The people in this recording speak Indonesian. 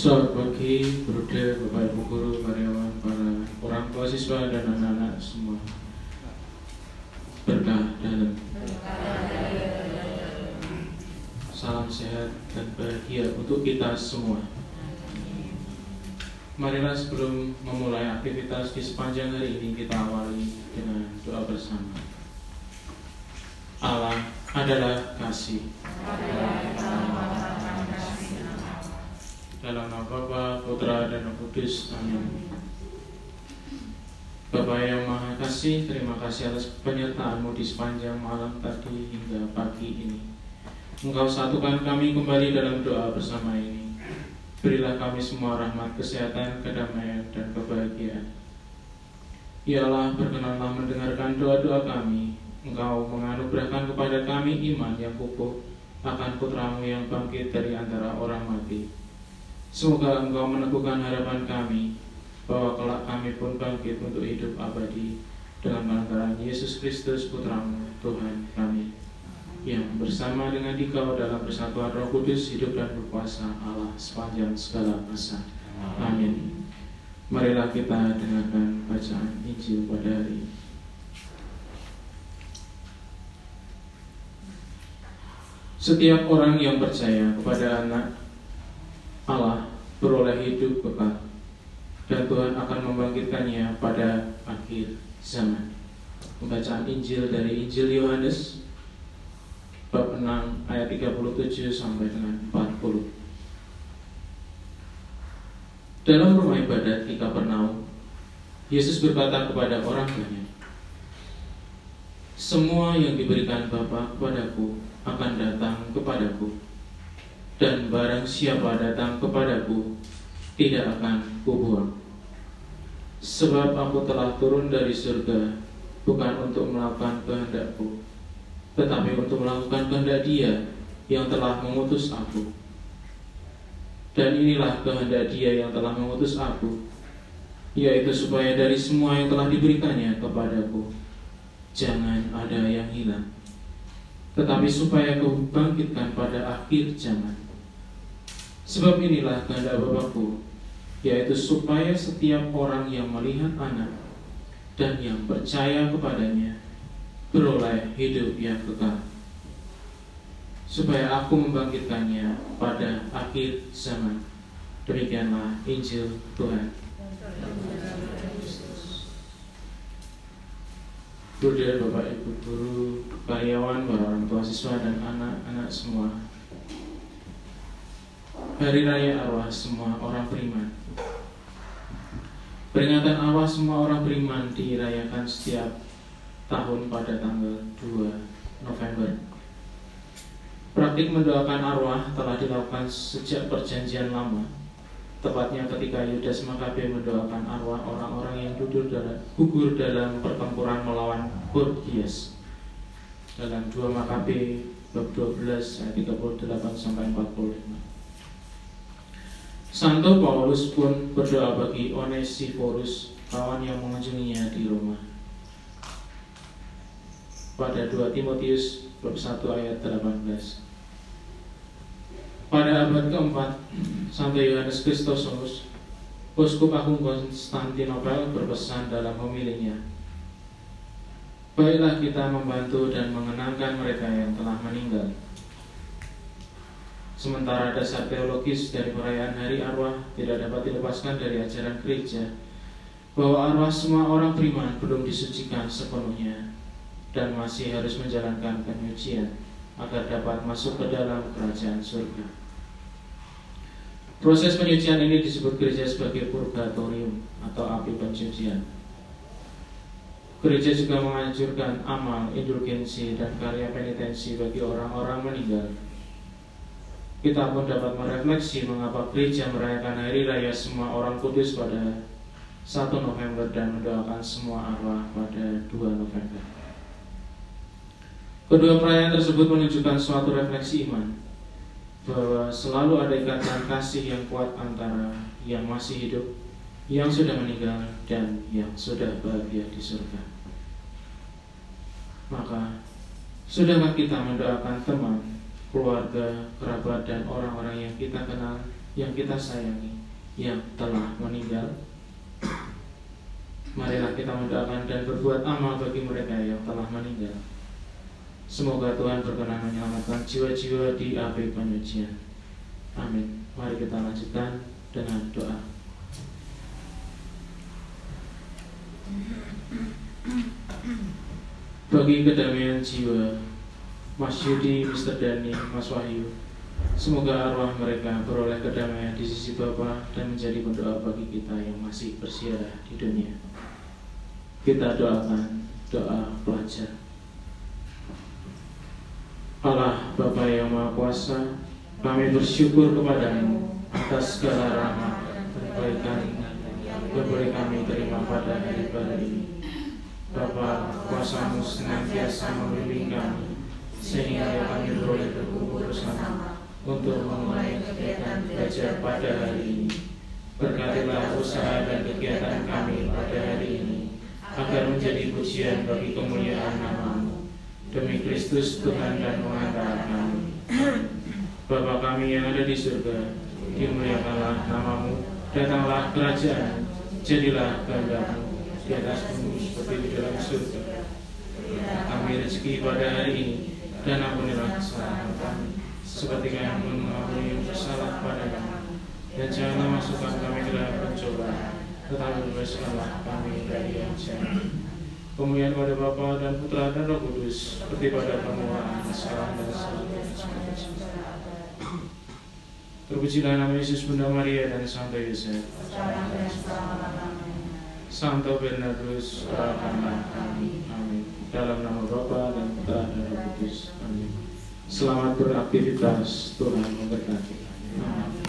Selamat pagi, Bruder, Bapak Ibu Guru, karyawan, para orang tua siswa dan anak-anak semua. Berkah dalam salam sehat dan bahagia untuk kita semua. Marilah sebelum memulai aktivitas di sepanjang hari ini kita awali dengan doa bersama. Allah adalah kasih. Dalam nama Bapa, Putra, dan Roh Kudus. Amin. Bapak yang Maha Kasih, terima kasih atas penyertaanmu di sepanjang malam tadi hingga pagi ini. Engkau satukan kami kembali dalam doa bersama ini. Berilah kami semua rahmat kesehatan, kedamaian, dan kebahagiaan. Ya Allah, berkenanlah mendengarkan doa-doa kami. Engkau menganugerahkan kepada kami iman yang kukuh akan putramu yang bangkit dari antara orang mati. Semoga Engkau meneguhkan harapan kami bahwa kelak kami pun bangkit untuk hidup abadi dengan pengantaran Yesus Kristus Putramu, Tuhan kami yang bersama dengan Dikau dalam persatuan Roh Kudus hidup dan berkuasa Allah sepanjang segala masa. Amin. Marilah kita dengarkan bacaan Injil pada hari ini. Setiap orang yang percaya kepada anak beroleh hidup kekal dan Tuhan akan membangkitkannya pada akhir zaman. Pembacaan Injil dari Injil Yohanes bab 6 ayat 37 sampai dengan 40. Dalam rumah ibadat di Kapernaum, Yesus berkata kepada orang banyak, Semua yang diberikan Bapa kepadaku akan datang kepadaku, dan barang siapa datang kepadaku, tidak akan kubuang. Sebab aku telah turun dari surga, bukan untuk melakukan kehendakku, tetapi untuk melakukan kehendak dia yang telah mengutus aku. Dan inilah kehendak dia yang telah mengutus aku, yaitu supaya dari semua yang telah diberikannya kepadaku, jangan ada yang hilang, tetapi supaya kau bangkitkan pada akhir zaman. Sebab inilah kehendak Bapakku, yaitu supaya setiap orang yang melihat anak dan yang percaya kepadanya beroleh hidup yang kekal. Supaya aku membangkitkannya pada akhir zaman. Demikianlah Injil Tuhan. Bruder, Bapak, Ibu, Guru, karyawan, para orang tua siswa, dan anak-anak semua Hari Raya Arwah semua orang beriman. Peringatan arwah semua orang beriman dirayakan setiap tahun pada tanggal 2 November. Praktik mendoakan arwah telah dilakukan sejak perjanjian lama Tepatnya ketika Yudas Makabe mendoakan arwah orang-orang yang gugur dalam, gugur dalam pertempuran melawan Gorgias. Dalam 2 Makabe bab 12 ayat 38 sampai 45. Santo Paulus pun berdoa bagi Onesiphorus, kawan yang mengunjunginya di Roma. Pada 2 Timotius bab 1 ayat 18. Pada abad keempat, Santo Yohanes Kristosomos, Uskup Agung Konstantinopel berpesan dalam homilinya, Baiklah kita membantu dan mengenangkan mereka yang telah meninggal. Sementara dasar teologis dari perayaan Hari Arwah tidak dapat dilepaskan dari ajaran gereja, bahwa arwah semua orang beriman belum disucikan sepenuhnya dan masih harus menjalankan penyucian agar dapat masuk ke dalam kerajaan surga. Proses penyucian ini disebut gereja sebagai purgatorium atau api penyucian. Gereja juga menganjurkan amal, indulgensi, dan karya penitensi bagi orang-orang meninggal. Kita pun dapat merefleksi mengapa gereja merayakan hari raya semua orang kudus pada 1 November dan mendoakan semua arwah pada 2 November. Kedua perayaan tersebut menunjukkan suatu refleksi iman bahwa selalu ada ikatan kasih yang kuat antara yang masih hidup, yang sudah meninggal, dan yang sudah bahagia di surga. Maka, sudahkah kita mendoakan teman, keluarga, kerabat, dan orang-orang yang kita kenal yang kita sayangi yang telah meninggal. Marilah kita mendoakan dan berbuat amal bagi mereka yang telah meninggal. Semoga Tuhan berkenan menyelamatkan jiwa-jiwa di api penyucian. Amin. Mari kita lanjutkan dengan doa. Bagi kedamaian jiwa, Mas Yudi, Mr. Dani, Mas Wahyu, semoga arwah mereka beroleh kedamaian di sisi Bapa dan menjadi pendoa bagi kita yang masih bersiarah di dunia. Kita doakan doa pelajar. Allah Bapa yang Maha Kuasa, kami bersyukur kepadamu atas segala rahmat dan kebaikan yang boleh kami terima pada hari baru ini. Bapa, kuasamu senantiasa membimbing kami, sehingga kami boleh berkumpul bersama untuk memulai kegiatan belajar pada hari ini. Berkatilah usaha dan kegiatan kami pada hari ini, agar menjadi pujian bagi kemuliaan namamu. Demi Kristus Tuhan dan pengantara kami. Bapa kami yang ada di surga, dimuliakanlah namamu, datanglah kerajaan, jadilah kehendakmu di atas bumi seperti di dalam surga. Kami rezeki pada hari kami seperti kami pun mengampuni yang bersalah pada kami. Dan janganlah masukkan kami ke dalam pencobaan, tetapi bebaskanlah kami dari yang jahat. Kemuliaan pada Bapa dan Putra dan Roh Kudus, seperti pada permulaan, sekarang dan selalu Terpujilah nama Yesus Bunda Maria dan Santo Yosef. Santo Bernardus, doakanlah kami. Amin. Dalam nama Bapa dan Putra dan Roh Kudus. Amin. Selamat beraktivitas, Tuhan memberkati. Amin.